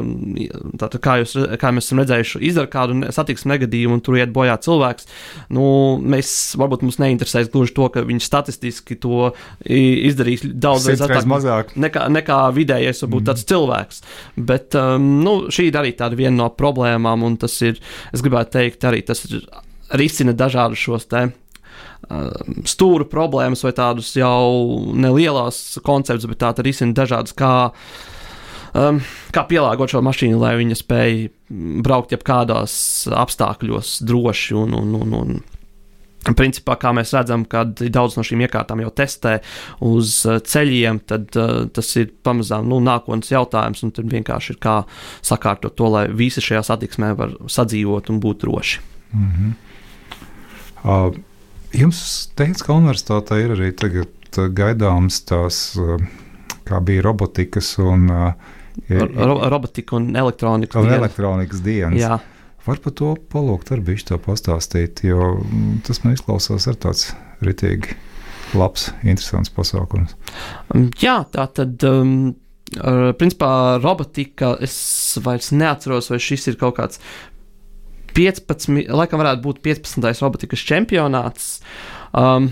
tātad, kā, jūs, kā mēs esam redzējuši, izdara kādu satiksmes negadījumu un tur iet bojā cilvēks, nu, mēs varbūt mums neinteresēs gluži to, ka viņš statistiski to izdarīs daudz
mazāk
nekā, nekā vidējais, varbūt mm. tāds cilvēks. Bet um, nu, šī ir arī tāda viena no problēmām, un tas ir, es gribētu teikt, arī tas ir, risina dažādus šos te Um, stūra problēmas vai tādus jau nelielas konceptus, bet tā arī risina dažādas, kā, um, kā pielāgot šo mašīnu, lai viņa spēj braukt jebkādos apstākļos droši un, un, un, un Principā, kā mēs redzam, kad daudz no šīm iekārtām jau testē uz uh, ceļiem, tad uh, tas ir pamazām nu, nākotnes jautājums. Tad vienkārši ir kā sakārtot to, lai visi šajā satiksmē var sadzīvot un būt droši. Mm -hmm.
uh, Jums teica, ka universitātē ir arī tagad uh, gaidāms tās, uh, kā bija robotikas un.
Uh, Ro robotika un elektronikas
dienas. Elektronikas dienas. Jā. Var par to palūgt, ar bišķi to pastāstīt, jo mm, tas man izklausās ar tāds ritīgi labs, interesants pasākums.
Um, jā, tā tad. Um, Principā robotika, es vairs neatceros, vai šis ir kaut kāds 15, laikam varētu būt 15. robotikas čempionāts. Um,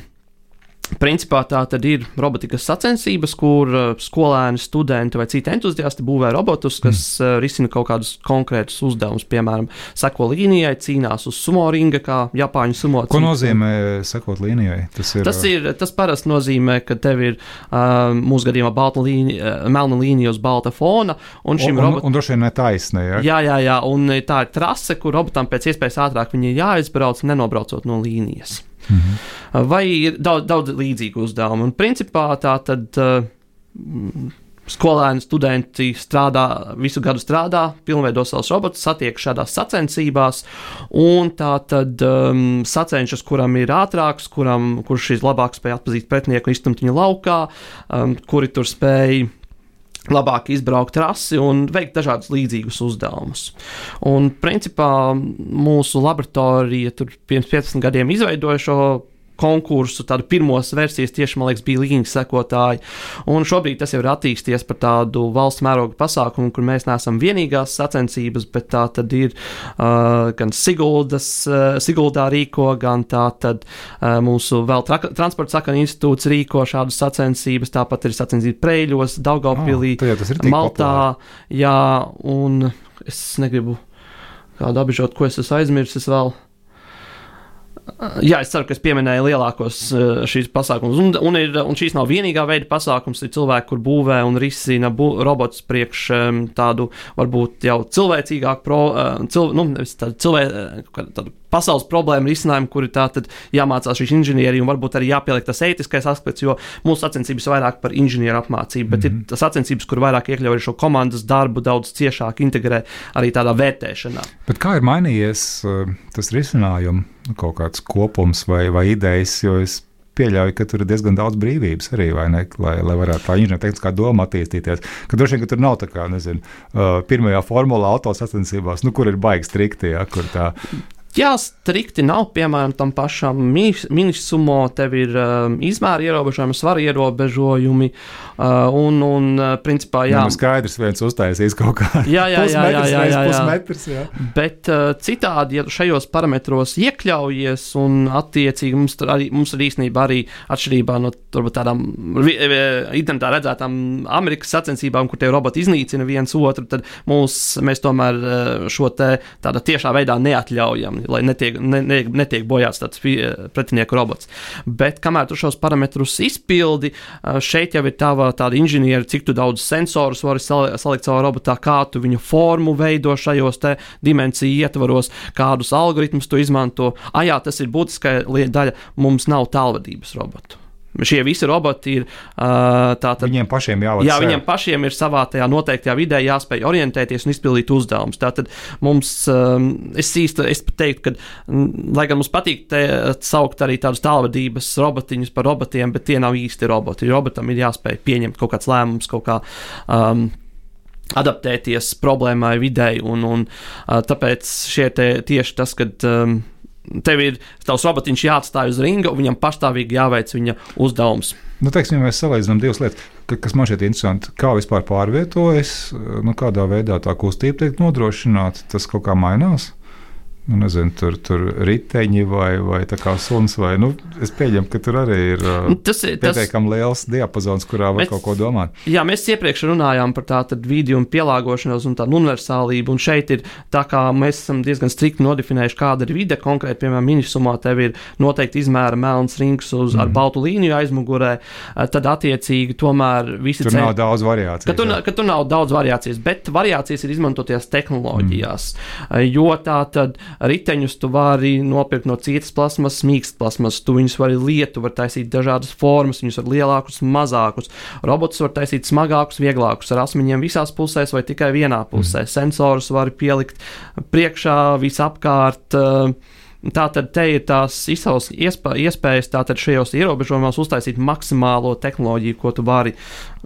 Principā tā tad ir robotikas sacensības, kur uh, skolēni, studenti vai citi entuziasti būvē robotus, kas mm. uh, risina kaut kādus konkrētus uzdevumus. Piemēram, seko līnijai, cīnās uz sumo ringa, kā Japāņu sumo.
Ko nozīmē sekot līnijai?
Tas, ir, tas, uh, ir, tas parasti nozīmē, ka tev ir uh, mūsu gadījumā balta līnija, melna līnija uz balta fona. Un,
un, robot... un, un droši vien ne taisnē. Ja?
Jā, jā, jā, un tā ir trase, kur robotam pēc iespējas ātrāk viņi jāizbrauc, nenobraucot no līnijas. Mhm. Vai ir daudz, daudz līdzīgu uzdevumu. Un principā tā tad. Uh, Skolēni, studenti strādā, visu gadu strādā, pilnveido savus robotus, satiek šādās sacensībās, un tā tad um, sacenšas, kuram ir ātrāks, kuram, kurš ir labāk spēj atpazīt pretinieku un iztumt viņu laukā, um, kuri tur spēj labāk izbraukt trasi un veikt dažādus līdzīgus uzdevumus. Un, principā, mūsu laboratorija pirms 15 gadiem izveidoja šo konkursu, tādu pirmos versijas tieši, man liekas, bija līnijas sekotāji. Un šobrīd tas jau ir attīstījies par tādu valsts mēroga pasākumu, kur mēs neesam vienīgās sacensības, bet tā tad ir uh, gan Siguldas, uh, Siguldā rīko, gan tā tad uh, mūsu vēl tra transporta sakana institūts rīko šādas sacensības, tāpat ir sacensības Preļos, Daugavpilī,
oh,
Maltā, jā, un es negribu kādu apžot, ko es esmu aizmirsis vēl. Jā, es ceru, ka es pieminēju lielākos eh, šīs pasākumus. Un, un, ir, un šīs nav vienīgā veida pasākums. Ir cilvēki, kur būvē un risina bu, robotus priekš tādu varbūt jau cilvēcīgāku, pro, uh, cil, nu, tādu cilvē, eh, pasaules problēmu risinājumu, kur ir tātad jāmācās šīs inženierija un varbūt arī jāpieliek tas ētiskais aspekts, jo mūsu sacensības ir vairāk par inženieru apmācību, bet mm -hmm. ir tas sacensības, kur vairāk iekļauj šo komandas darbu, daudz ciešāk integrē arī tādā vērtēšanā.
Bet kā ir mainījies uh, tas risinājums, kaut kāds kopums vai, vai idejas, jo es pieļauju, ka tur ir diezgan daudz brīvības arī, ne, lai, lai varētu tā inženiertehniskā doma attīstīties. Ka droši vien, ka tur nav tā kā, nezinu, uh, pirmajā formulā autosacensībās, nu, kur ir baigi strikti, ja, kur tā
Jā, strikti nav, piemēram, tam pašam minisumo, tev ir um, izmēra ierobežojumi, svara ierobežojumi, uh, un, un uh, principā, jā.
Nu, skaidrs, viens uztaisīs kaut kā.
Jā, jā, jā, jā, jā, jā, jā.
Metrs, jā.
Bet uh, citādi, ja šajos parametros iekļaujies, un attiecīgi mums, arī, mums ir īstenībā arī atšķirībā no varbūt, tādām internetā redzētām Amerikas sacensībām, kur tie roboti iznīcina viens otru, tad mūs, mēs tomēr uh, šo te tādā tiešā veidā neatļaujam lai netiek, ne, ne, netiek bojāts tāds pretinieku robots. Bet kamēr tu šos parametrus izpildi, šeit jau ir tava tāda inženiera, cik tu daudz sensorus vari salikt savā robotā, kā tu viņu formu veido šajos dimensiju ietvaros, kādus algoritmus tu izmanto. Ah, jā, tas ir būtiskā daļa. Mums nav tālvadības robotu. Šie visi roboti ir tātad.
Viņiem pašiem jāvada.
Jā, viņiem pašiem ir savā tajā noteiktajā vidē jāspēj orientēties un izpildīt uzdevumus. Tātad mums, um, es īsti es teiktu, ka, lai gan mums patīk te, saukt arī tādus tālvadības robotiņus par robotiem, bet tie nav īsti roboti. Robotam ir jāspēj pieņemt kaut kāds lēmums, kaut kā. Um, adaptēties problēmai, videi, un, un tāpēc šie tieši tas, kad um, tev ir tavs robotiņš jāatstāj uz ringa, un viņam pastāvīgi jāveic viņa uzdevums.
Nu, teiksim, ja mēs salīdzinām divas lietas, kas man šķiet interesanti. Kā vispār pārvietojas, nu, kādā veidā tā kustība tiek nodrošināta, tas kaut kā mainās nu, nezinu, tur, tur riteņi vai, vai tā kā suns. Vai, nu, es pieņemu, ka tur arī ir tas, pietiekami tas... liels diapazons, kurā var mēs, kaut ko domāt.
Jā, mēs iepriekš runājām par tādu vīdiju un pielāgošanos un tādu universālību. Un šeit ir tā, kā mēs esam diezgan strikti nodefinējuši, kāda ir vide. Konkrēti, piemēram, minisumā tev ir noteikti izmēra melns rings uz, mm. ar mhm. baltu līniju aizmugurē. Tad, attiecīgi, tomēr visi
tur cen... nav daudz variācijas.
Ka tur, ka tur nav daudz variācijas, bet variācijas ir izmantoties tehnoloģijās. Mm. Jo tā tad riteņus tu vari nopirkt no cietas plasmas, mīkstas plasmas, tu viņus vari lietu, var taisīt dažādas formas, viņus var lielākus, mazākus. Robotus var taisīt smagākus, vieglākus, ar asmeņiem visās pusēs vai tikai vienā pusē. Mm. Sensorus var pielikt priekšā, visapkārt. Uh, Tātad te ir tās izsaules iespējas, tātad šajos ierobežojumos uztaisīt maksimālo tehnoloģiju, ko tu vari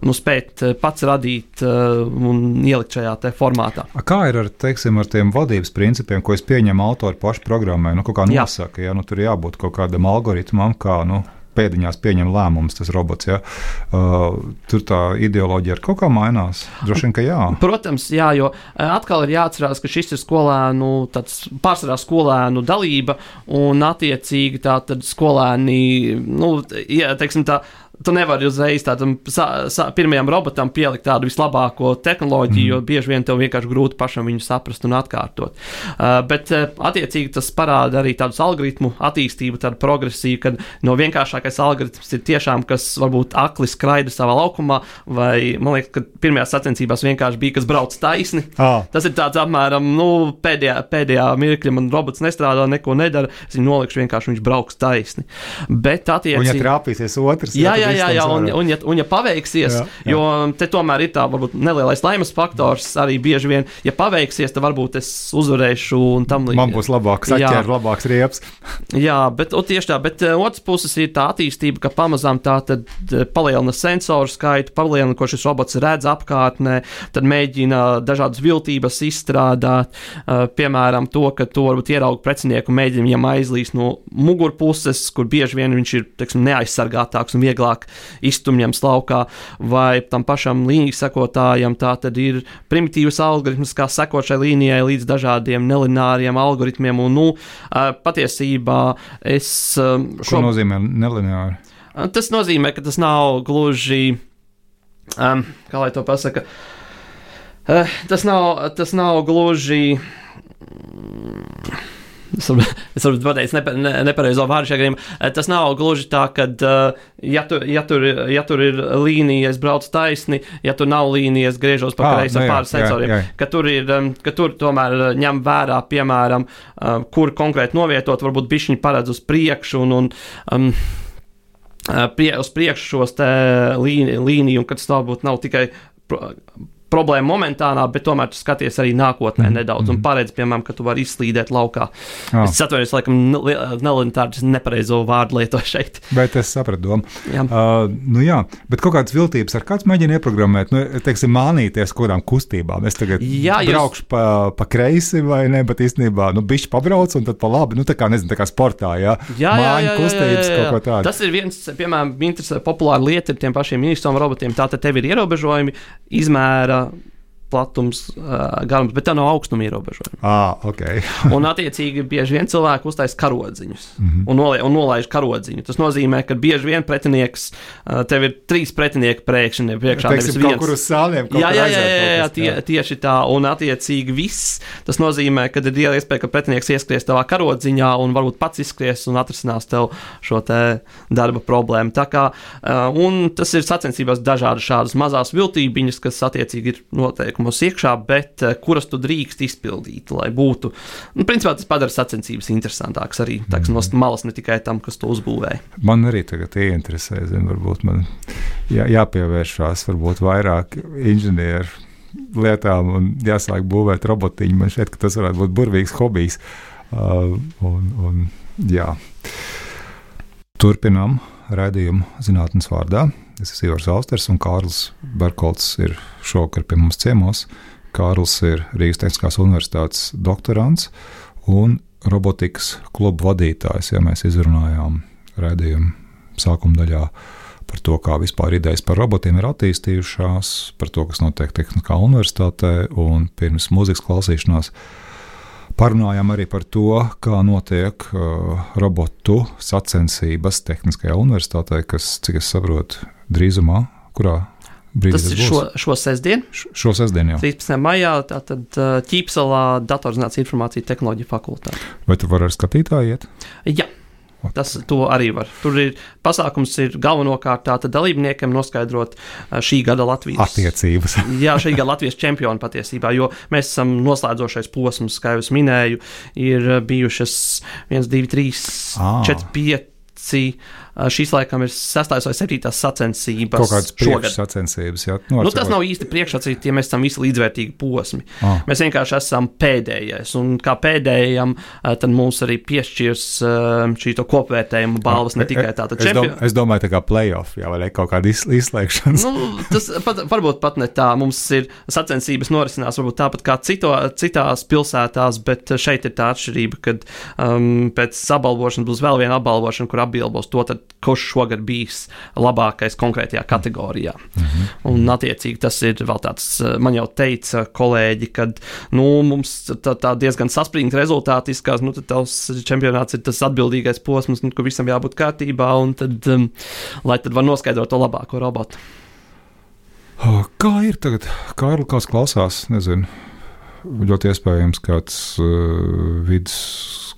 nu, spēt eh, pats radīt uh, un ielikt šajā formātā.
Kā ir ar, teiksim, ar tiem vadības principiem, ko es pieņemu autori pašu programmai? Nu, kā nosaka, ja nu, tur jābūt kaut kādam algoritmam, kā nu, pēdiņās pieņem lēmumus, tas robots. Ja? Uh, tur tā ideoloģija ar kaut kā mainās. Droši vien, ka jā.
Protams, jā, jo uh, atkal ir jāatcerās, ka šis ir skolēnu, pārsvarā skolēnu dalība, un attiecīgi tā tad skolēni, nu, ja, teiksim tā, tu nevari uzreiz tādam sa, sa, pirmajam robotam pielikt tādu vislabāko tehnoloģiju, mm. jo bieži vien tev vienkārši grūti pašam viņu saprast un atkārtot. Uh, bet, uh, attiecīgi, tas parāda arī tādu algoritmu attīstību, tādu progresiju, kad no vienkāršākais algoritms ir tiešām, kas varbūt akli skraida savā laukumā, vai man liekas, ka pirmajās sacensībās vienkārši bija, kas brauc taisni.
Ah.
Tas ir tāds apmēram, nu, pēdējā, pēdējā mirkļa man robots nestrādā, neko nedara, es viņu nolikšu vienkārši, viņš brauks taisni. Bet, attiecīgi,
ja trāpīsies otrs,
jā, jā, jā, jā, un, un, ja, un ja paveiksies, jā, jā. jo te tomēr ir tā varbūt nelielais laimes faktors arī bieži vien, ja paveiksies, tad varbūt es uzvarēšu un tam
līdzīgi. Man būs labāks atķērs, labāks rieps.
jā, bet tieši tā, bet uh, otrs puses ir tā attīstība, ka pamazām tā tad uh, palielina sensoru skaitu, palielina, ko šis robots redz apkārtnē, tad mēģina dažādas viltības izstrādāt, uh, piemēram, to, ka to varbūt ierauga precinieku mēģina viņam aizlīst no mugurpuses, kur bieži vien viņš ir, teiksim, neaizsargātāks un vieglāk iztumjams laukā, vai tam pašam līnijas sekotājam tā tad ir primitīvs algoritms, kā sekot šai līnijai līdz dažādiem nelināriem algoritmiem. Un, nu, patiesībā es
šo. Ko nozīmē nelināri?
Tas nozīmē, ka tas nav gluži, um, kā lai to pasaka, uh, tas nav, tas nav gluži. Es varu pateikt, nepa, ne, nepareizo vārdu šajā gadījumā. Eh, tas nav gluži tā, ka, eh, ja, tu, ja, tur, ja tur ir līnija, es braucu taisni, ja tur nav līnija, es griežos pa kreisi ar pāris sensoriem. Jā, jā. Ka, tur ir, ka tur tomēr eh, ņem vērā, piemēram, kur konkrēti novietot, varbūt bišķiņi paredz uz priekšu un, un um, prie, uz priekšu šos līniju, līniju, un kad varbūt nav tikai problēma momentānā, bet tomēr tu skaties arī nākotnē mm. nedaudz mm. un paredz, piemēram, ka tu vari izslīdēt laukā. Oh. Es atvainojos, laikam, nelinitārs nepareizo vārdu lietoju šeit.
Bet es sapratu domu. Jā. Uh, nu jā, bet kaut kādas viltības ar kāds mēģina ieprogrammēt, nu, teiksim, mānīties kaut kādām kustībām. Es tagad jā, braukšu jūs... pa, pa kreisi vai ne, bet īstenībā, nu, bišķi pabrauc un tad pa labi, nu, tā kā, nezinu, tā kā sportā, jā. Jā, jā, jā, kustības, jā, jā, jā. kaut ko tādu.
Tas ir viens, piemēram, interesants, populāra lieta ar tiem pašiem ministriem robotiem. Tātad tev ir ierobežojumi, izmēra uh, platums, garums, bet tā nav augstuma ierobežojuma.
Ah, okay.
un, attiecīgi, bieži vien cilvēki uztaisa karodziņus mm -hmm. un, nolie, un nolaiž karodziņu. Tas nozīmē, ka bieži vien pretinieks, tev ir trīs pretinieki priekšā, priekšā
nevis viens. Kur uz sāliem,
jā, jā, jā, jā, jā, tie, tieši tā, un attiecīgi viss. Tas nozīmē, ka ir iespēja, ka pretinieks ieskries tavā karodziņā un varbūt pats izskries un atrisinās tev šo te darba problēmu. Tā kā, un tas ir sacensībās dažādas šādas mazās viltībiņas, kas attiecīgi ir noteikti noteikumos iekšā, bet eh, kuras tu drīkst izpildīt, lai būtu. Nu, principā tas padara sacensības interesantākas arī tāks, no mhm. malas, ne tikai tam, kas to uzbūvēja.
Man arī tagad ieinteresē, zin, varbūt man jā, jāpievēršās varbūt vairāk inženieru lietām un jāsāk būvēt robotiņu. Man šķiet, ka tas varētu būt burvīgs hobijs. Uh, un, un, jā. Turpinām raidījumu zinātnes vārdā. Es esmu Ivars Austers un Kārlis Berkolts ir šovakar pie mums ciemos. Kārlis ir Rīgas Tehniskās Universitātes doktorants un robotikas klubu vadītājs, ja mēs izrunājām redzējumu sākuma daļā par to, kā vispār idejas par robotiem ir attīstījušās, par to, kas notiek Tehniskā universitātē, un pirms mūzikas klausīšanās parunājām arī par to, kā notiek uh, robotu sacensības Tehniskajā universitātē, kas, cik es saprotu, drīzumā, kurā brīdī
Tas ir šo, šo sestdienu,
Šo sestdienu jau.
13. maijā, tātad uh, Ķīpselā datorzinātnes informācija tehnoloģija fakultāte.
Vai tu vari ar skatītāju iet?
Jā. Tas to arī var. Tur ir pasākums, ir galvenokārt tātad dalībniekiem noskaidrot šī gada Latvijas
Attiecības.
Jā, šī gada Latvijas čempioni patiesībā, jo mēs esam noslēdzošais posms, kā jau es minēju, ir bijušas 1, 2, 3,
Ā.
4, 5. Šīs laikam ir sastāvs vai septītās sacensības.
Kaut kādas priekšsacensības. Jā,
Nu,
ar
tas
savu-
nav īsti priekšsacīts, ja mēs esam visi līdzvērtīgi posmi.
Ah.
Mēs vienkārši esam pēdējais, un kā pēdējam, tad mums arī piešķirs šī to kopvērtējumu balvas ne tikai tāda
es, dom,
čempiona.
es domāju, tā kā playoff, jā, vai ne, kaut kāda iz, izslēgšanas.
Nu, tas pat, varbūt pat ne tā. Mums ir sacensības norisinās varbūt tāpat kā cito, citās pilsētās, bet šeit ir tā atšķirība, ka um, pēc apbalvošanas būs vēl viena apbalvošana, kur apbalvos to, tad, kurš šogad bijis labākais konkrētajā kategorijā. Mhm. Un, attiecīgi, tas ir vēl tāds, eh, man jau teica kolēģi, ka nu, mums tā, tā diezgan saspringti rezultāti izskatās, nu, tad tavs čempionāts ir tas atbildīgais posms, nu, kur visam jābūt kārtībā, un tad, um, lai tad var noskaidrot to labāko robotu.
Oh, Kā ir tagad? Kārlis, kāds klausās, nezinu. Ļoti iespējams, kāds uh,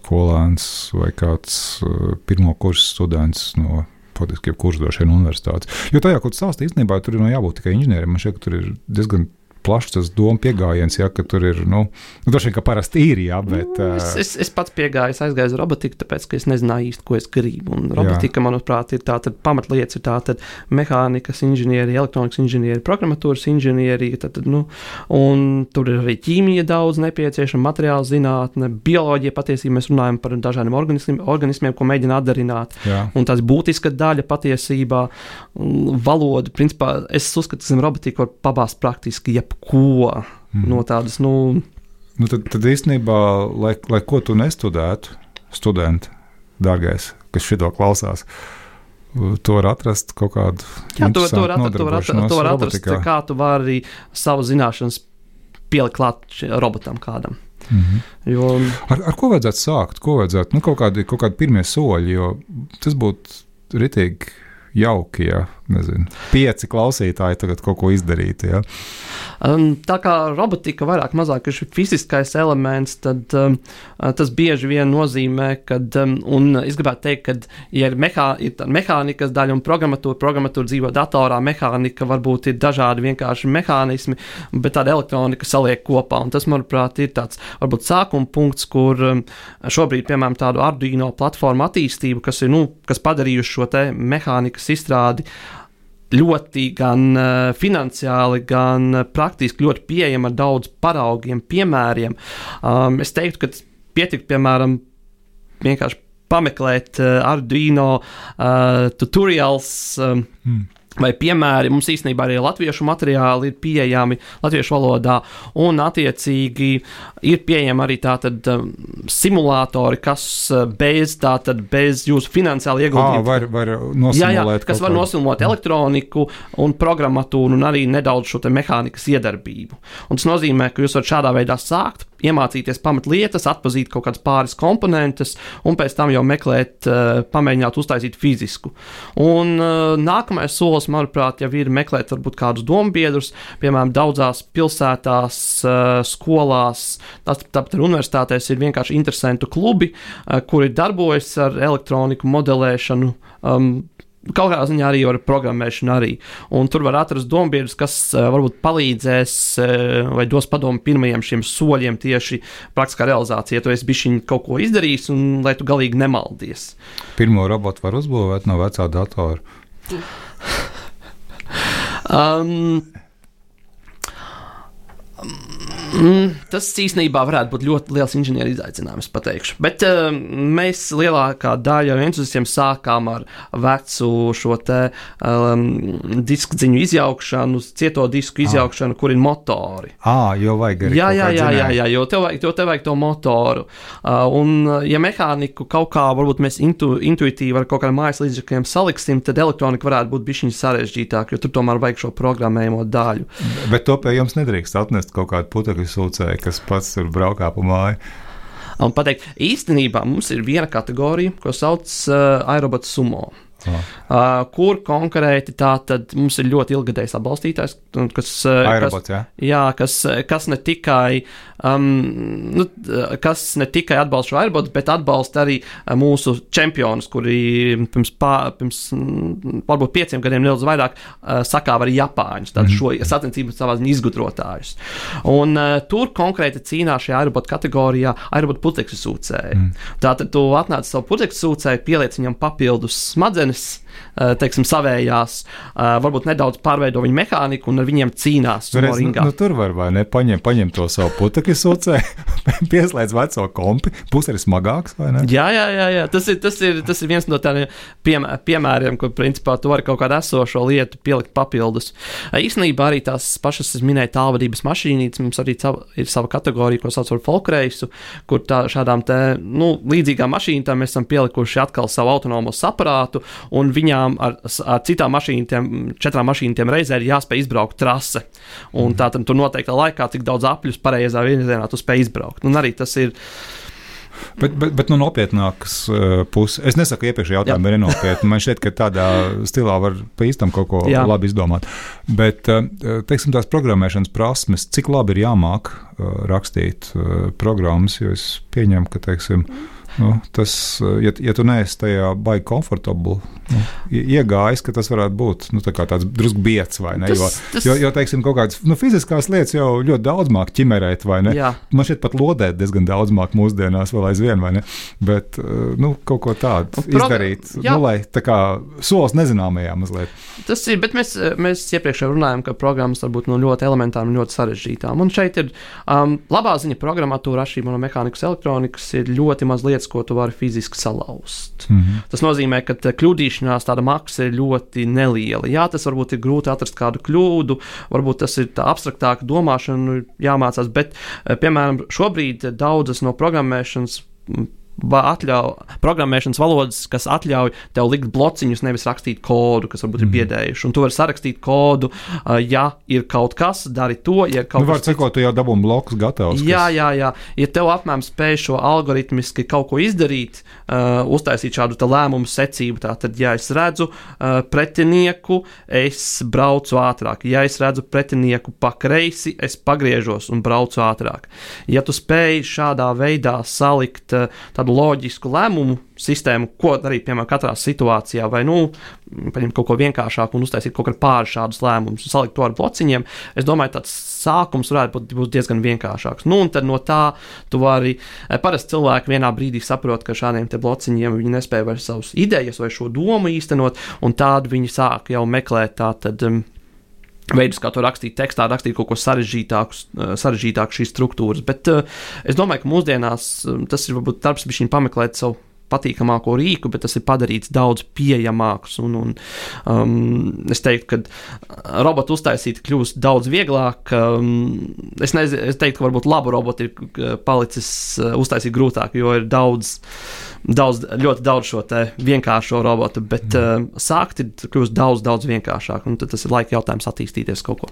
vidusskolēns vai kāds uh, pirmo kursu students no faktiski vien universitātes. Jo tajā, ko tu stāstīji, īstenībā tur nav jābūt tikai inženierim. Man šķiet, ka tur ir diezgan plašs tas domu pieejams, ja ka tur ir, nu, nu droši vien, ka parasti ir, jā, bet.
Nu, Es, es, es pats piegāju, es aizgāju uz robotiku, tāpēc, ka es nezināju īsti, ko es gribu. Un robotika, manuprāt, ir tāda pamatlietas, ir tāda mehānikas inženierija, elektronikas inženierija, programmatūras inženierija. Tad, nu, un tur ir arī ķīmija daudz nepieciešama, materiāla zinātne, bioloģija. Patiesībā mēs runājam par dažādiem organismiem, organismiem ko mēģina atdarināt.
jā.
Un tas būtiska daļa patiesībā, valoda, principā, es uzskatu, ka robotika var pabāzt praktiski jebko
Mhm.
no tādas, nu,
Nu, tad, tad īstenībā, lai, lai ko tu nestudētu, studenti, dārgais, kas šito klausās, to var atrast kaut kādu.
Jā, to, to, var, atrast, to, var, atrast, to var atrast, kā tu vari savu zināšanas pielikt klāt robotam kādam.
Mhm.
Jo,
Ar, ar ko vajadzētu sākt? Ko vajadzētu? Nu, kaut kādi, kaut kādi pirmie soļi, jo tas būtu ritīgi jauki, ja nezinu, pieci klausītāji tagad kaut ko izdarītu. Ja?
um, tā kā robotika vairāk mazāk ir fiziskais elements, tad um, tas bieži vien nozīmē, ka, um, un es gribētu teikt, ka, ja ir, mehā, ir mehānikas daļa un programmatūra, programmatūra dzīvo datorā, mehānika varbūt ir dažādi vienkārši mehānismi, bet tāda elektronika saliek kopā. Un tas, manuprāt, ir tāds varbūt sākuma punkts, kur um, šobrīd, piemēram, tādu Arduino platformu attīstību, kas ir, nu, kas padarījuši šo te mehānikas izstrādi ļoti gan uh, finansiāli, gan uh, praktiski ļoti pieejama ar daudz paraugiem, piemēriem. Um, es teiktu, ka pietiktu, piemēram, vienkārši pameklēt uh, Arduino uh, tutorials. Um,
Mm.
Vai piemēri mums īstenībā arī latviešu materiāli ir pieejami latviešu valodā, un attiecīgi ir pieejami arī tātad um, simulātori, kas uh, bez, tātad bez jūsu finansiāla
Ah,
ieguldījuma
var, var
Jā,
nosimulēt.
jā, kas
kaut
var nosimulēt elektroniku un programmatūru, un arī nedaudz šo te mehānikas iedarbību. Un tas nozīmē, ka jūs varat šādā veidā sākt, iemācīties pamatlietas, atpazīt kaut kādas pāris komponentes, un pēc tam jau meklēt, uh, pamēģināt uztaisīt fizisku. Un uh, nākamais solis, manuprāt, jau ir meklēt varbūt kādus dombiedrus, piemēram, daudzās pilsētās, uh, skolās, tāpat arī universitātēs ir vienkārši interesanti klubi, kuri darbojas ar elektroniku modelēšanu. Um, Kaut kādā ziņā arī ar programmēšanu, arī. Un tur var atrast dombiedrus, kas uh, varbūt palīdzēs uh, vai dos padomu pirmajiem šiem soļiem tieši praktiskā realizācijā. Ja tu esi bijis kaut ko izdarījis, un lai tu galīgi nemaldies.
Pirmo robotu var uzbūvēt no vecā datora.
Um, Mm, tas īstenībā varētu būt ļoti liels inženieru izaicinājums, pateikšu. Bet uh, mēs lielākā daļa entuziastiem sākām ar vecu šo te um, disku dziņu izjaukšanu, cieto disku izjaukšanu, kur ir motori.
Ah, jo vajag arī
Jā, jā, jā, jā, jā jo, tev vajag, jo tev vajag to motoru. Uh, un, uh, ja mehāniku kaut kā varbūt mēs intu, intuitīvi ar kaut kādiem mājas līdzekļiem saliksim, tad elektronika varētu būt bišķiņa sarežģītāka, jo tur tomēr vajag šo programmējumu daļu.
Bet to pie jums nedrīkst atnest kaut kādu putekļu sūcēju, kas pats tur braukā pa māju.
Un pateikt, īstenībā mums ir viena kategorija, ko sauc uh, aerobats sumo.
Ah.
Uh, kur konkrēti tā tad mums ir ļoti ilgadējs atbalstītājs, kas, uh,
Aerobots, jā.
jā, kas, kas ne tikai, um, nu, kas ne tikai atbalsta šo aerobotu, bet atbalsta arī mūsu čempionus, kuri pirms, pā, pirms mm, varbūt pieciem gadiem nedaudz vairāk uh, sakāva arī Japāņus, tātad šo sacensību savā ziņā izgudrotājus. Un uh, tur konkrēti cīnās šajā aerobotu kategorijā aerobotu putekļu sūcēji. Mm. Tātad tu atnāc savu putekļu sūcēju, pieliec viņam papildus smadzenes, uh, teiksim, savējās, uh, varbūt nedaudz pārveido viņu mehāniku un ar viņiem cīnās.
Tur,
sumo
es, nu, tur var vai ne paņem, paņem to savu putekļu sūcēju, pieslēdz veco kompi, būs arī smagāks vai ne?
Jā, jā, jā, jā. Tas, ir, tas, ir, tas ir viens no tādiem piem, piemēriem, kur principā tu vari kaut kādu esošo lietu pielikt papildus. Īsnībā arī tās pašas, es minēju, tālvadības mašīnītes, mums arī sava, ir sava kategorija, ko sauc par folkreisu, kur tā, šādām te, nu, līdzīgām mašīnām mēs esam pielikuši atkal savu autonomo aparātu, un viņām ar, ar citām mašīnām, četrām mašīnām reizē ir jāspēj izbraukt trase. Un tā tad tur noteiktā laikā, cik daudz apļus pareizā virzienā tu spēj izbraukt. Un arī tas ir.
Bet, bet, bet no nopietnākas uh, puses, es nesaku, iepriekšējā jautājumā ir nenopietni. Man šķiet, ka tādā stilā var pa īstam kaut ko
Jā.
Labi izdomāt. Bet, uh, teiksim, tās programmēšanas prasmes, cik labi ir jāmāk uh, rakstīt programmas, jo es pieņemu, ka, teiksim, Nu, tas, ja, ja tu neesi tajā baigi komfortabli, nu, ie- iegājis, ka tas varētu būt nu, tā tāds drusku biets vai ne.
Tas-
jo,
tas-
jo, jo, teiksim, kaut kādas nu, fiziskās lietas jau ļoti daudz māk ķimerēt, vai ne?
Jā.
Man šeit pat lodēt diezgan daudz māk mūsdienās, vēl aizvien, vai ne? Bet uh, nu, kaut ko tādu
proga-
izdarīt,
jā.
nu, lai tā kā solis nezināmajā mazliet.
Tas ir, bet mēs, mēs iepriekš jau runājām, ka programmas var būt no ļoti elementārām un ļoti sarežģītām. Un šeit ir um, labā ziņa, programmatūra atšķirībā no mehānikas, elektronikas, ir ļoti maz lietas, ko tu vari fiziski salauzt. Mm -hmm. Tas nozīmē, ka tā kļūdīšanās tāda maksa ir ļoti neliela. Jā, tas varbūt ir grūti atrast kādu kļūdu, varbūt tas ir tā abstraktāka domāšana, jāmācās, bet, eh, piemēram, šobrīd daudzas no programmēšanas mm, atļauj, programmēšanas valodas, kas ļauj tev likt blociņus, nevis rakstīt kodu, kas varbūt mm. ir biedējuši. Un tu vari sarakstīt kodu, ja ir kaut kas, dari to, ja
Nu, var
kas
sakot, tu jau dabūji blokus gatavus.
Jā, jā, jā. Ja tev apmēram spēj šo algoritmiski kaut ko izdarīt, uh, uztaisīt šādu lēmumu secību, tad, ja es redzu uh, pretinieku, es braucu ātrāk. Ja es redzu pretinieku pa kreisi, es pagriežos un braucu ātrāk. Ja tu spēj šādā veidā salikt uh, tādu loģisku lēmumu sistēmu, ko darīt, piemēram, katrā situācijā, vai, nu, paņemt kaut ko vienkāršāku un uztaisīt kaut kādu pāri šādus lēmumus, salikt to ar blociņiem, es domāju, tāds sākums varētu būt, būt diezgan vienkāršāks. Nu, un tad no tā tu vari, eh, parasti cilvēki vienā brīdī saprot, ka šādiem te blociņiem viņi nespēja vairs savus idejas vai šo domu īstenot, un tādu viņi sāk jau meklēt tātad. Um, Veidus, kā to rakstīt tekstā, rakstīt kaut ko sarežģītāku, eh, sarežģītāku šīs struktūras. Bet uh, es domāju, ka mūsdienās um, tas ir varbūt darbs, bija pameklēt savu patīkamāko rīku, bet tas ir padarīts daudz pieejamāks. Un, un, um, es teiktu, ka robotu uztaisīt kļūst daudz vieglāk. Um, es, nez, es teiktu, ka varbūt labu robotu ir uh, palicis uh, uztaisīt grūtāk, jo ir daudz. Daudz, ļoti daudz šo vienkāršo robotu, bet mm. uh, sākt ir kļūst daudz, daudz vienkāršāk. Un tad tas ir laika jautājums attīstīties kaut ko.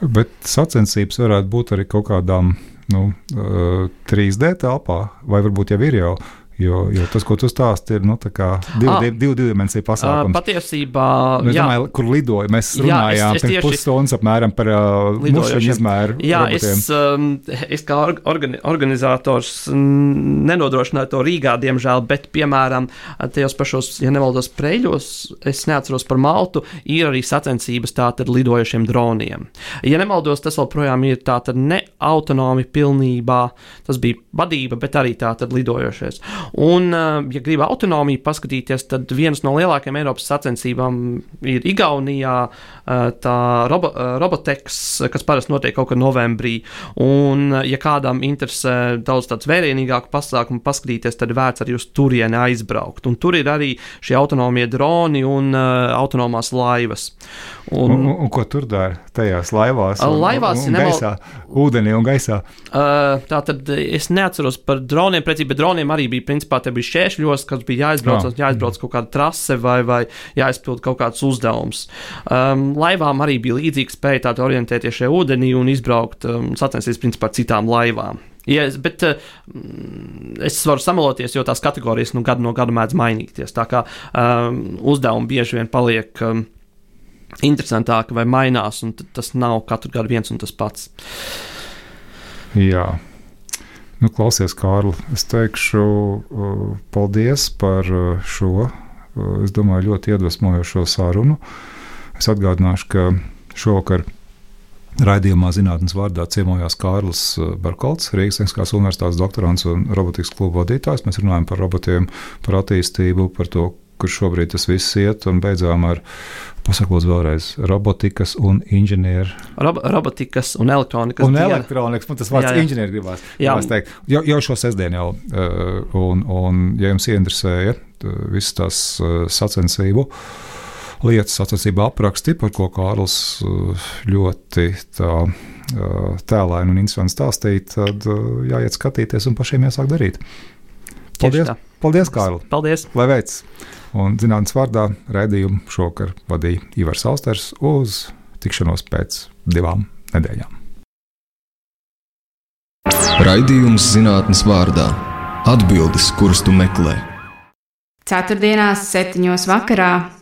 Bet sacensības varētu būt arī kaut kādām nu, uh, 3D telpā, vai varbūt jau ir jau. Jo, jo tas, ko tu stāsti, ir nu, divu,
Ah.
ah. divu dimensiju
Uh,
pasākums.
patiesībā,
Nu, es
jā,
domāju, kur lidoja. Mēs
Jā,
runājām
es- es
pirms
tieši-
pusstundas apmēram par uh, mušaņu izmēru.
Jā,
robotiem.
es, um, es kā orga- organi organizators mm, nenodrošināju to Rīgā, diemžēl, bet, piemēram, tajos pašos, ja nemaldos, preļos, es neatceros par Maltu, ir arī sacensības tātad lidojošiem droniem. Ja nemaldos, tas joprojām ir tātad ne autonomi pilnībā, tas bija vadība, bet arī tātad lidojošais. Un, ja grib autonomiju paskatīties, tad viens no lielākajiem Eiropas sacensībām ir Igaunijā, tā robo, Roboteks, kas parasti notiek kaut kad novembrī. Un, ja kādam interesē daudz tāds vērienīgāku pasākumu paskatīties, tad vērts arī uz turieni aizbraukt. Un tur ir arī šie autonomie droni un uh, autonomās laivas.
Un, un, un ko tur dara tajās laivās? Un,
laivās
un, un nemal... gaisā, ūdenī un gaisā.
Uh, tā tad es neatceros par droniem, precīzi, bet droniem arī bija, principā, te bija šķēršļos, kas bija jāizbrauc, oh. jāizbrauc kaut kāda trase vai, vai jāizpild kaut kāds uzdevums. Um, laivām arī bija līdzīga spēja tāda orientēties šajā ūdenī un izbraukt um, sacensties, principā, ar citām laivām. Ja, bet uh, es varu samaloties, jo tās kategorijas nu, gadu no gada mēdz mainīties. Tā kā um, uzdevumi bieži vien paliek. Um, interesantāka vai mainās, un tas nav katru gadu viens un tas pats.
Jā. Nu, klausies, Kārli, es teikšu uh, paldies par uh, šo, uh, es domāju, ļoti iedvesmojošo sarunu. Es atgādināšu, ka šovakar raidījumā zinātnes vārdā ciemojās Kārlis Barkolts, Rīgas Tehniskās Universitātes doktorants un robotikas klubu vadītājs. Mēs runājam par robotiem, par attīstību, par to, kur šobrīd tas viss iet, un beidzām ar, pasakot vēlreiz, robotikas un inženieru.
Rob robotikas un elektronikas.
Un diena. elektronikas, man tas vārds inženieris gribās, gribās teikt. Jau, jau šo sestdienu jau, uh, un, un ja jums ieinteresēja visas tās sacensību lietas, sacensību apraksti, par ko Kārls uh, ļoti tā tēlēni un interesanti stāstīt, tad jāiet skatīties un pašiem jāsāk darīt. Paldies, Paldies Kārl!
Paldies!
Lai veids! Un zinātnīs vārdā raidījumu šokar vadīja Ivars Austers uz tikšanos pēc divām nedēļām.
Raidījums zinātnīs vārdā - atbildes, kuras tu meklē.
Ceturtdienās, septiņos vakarā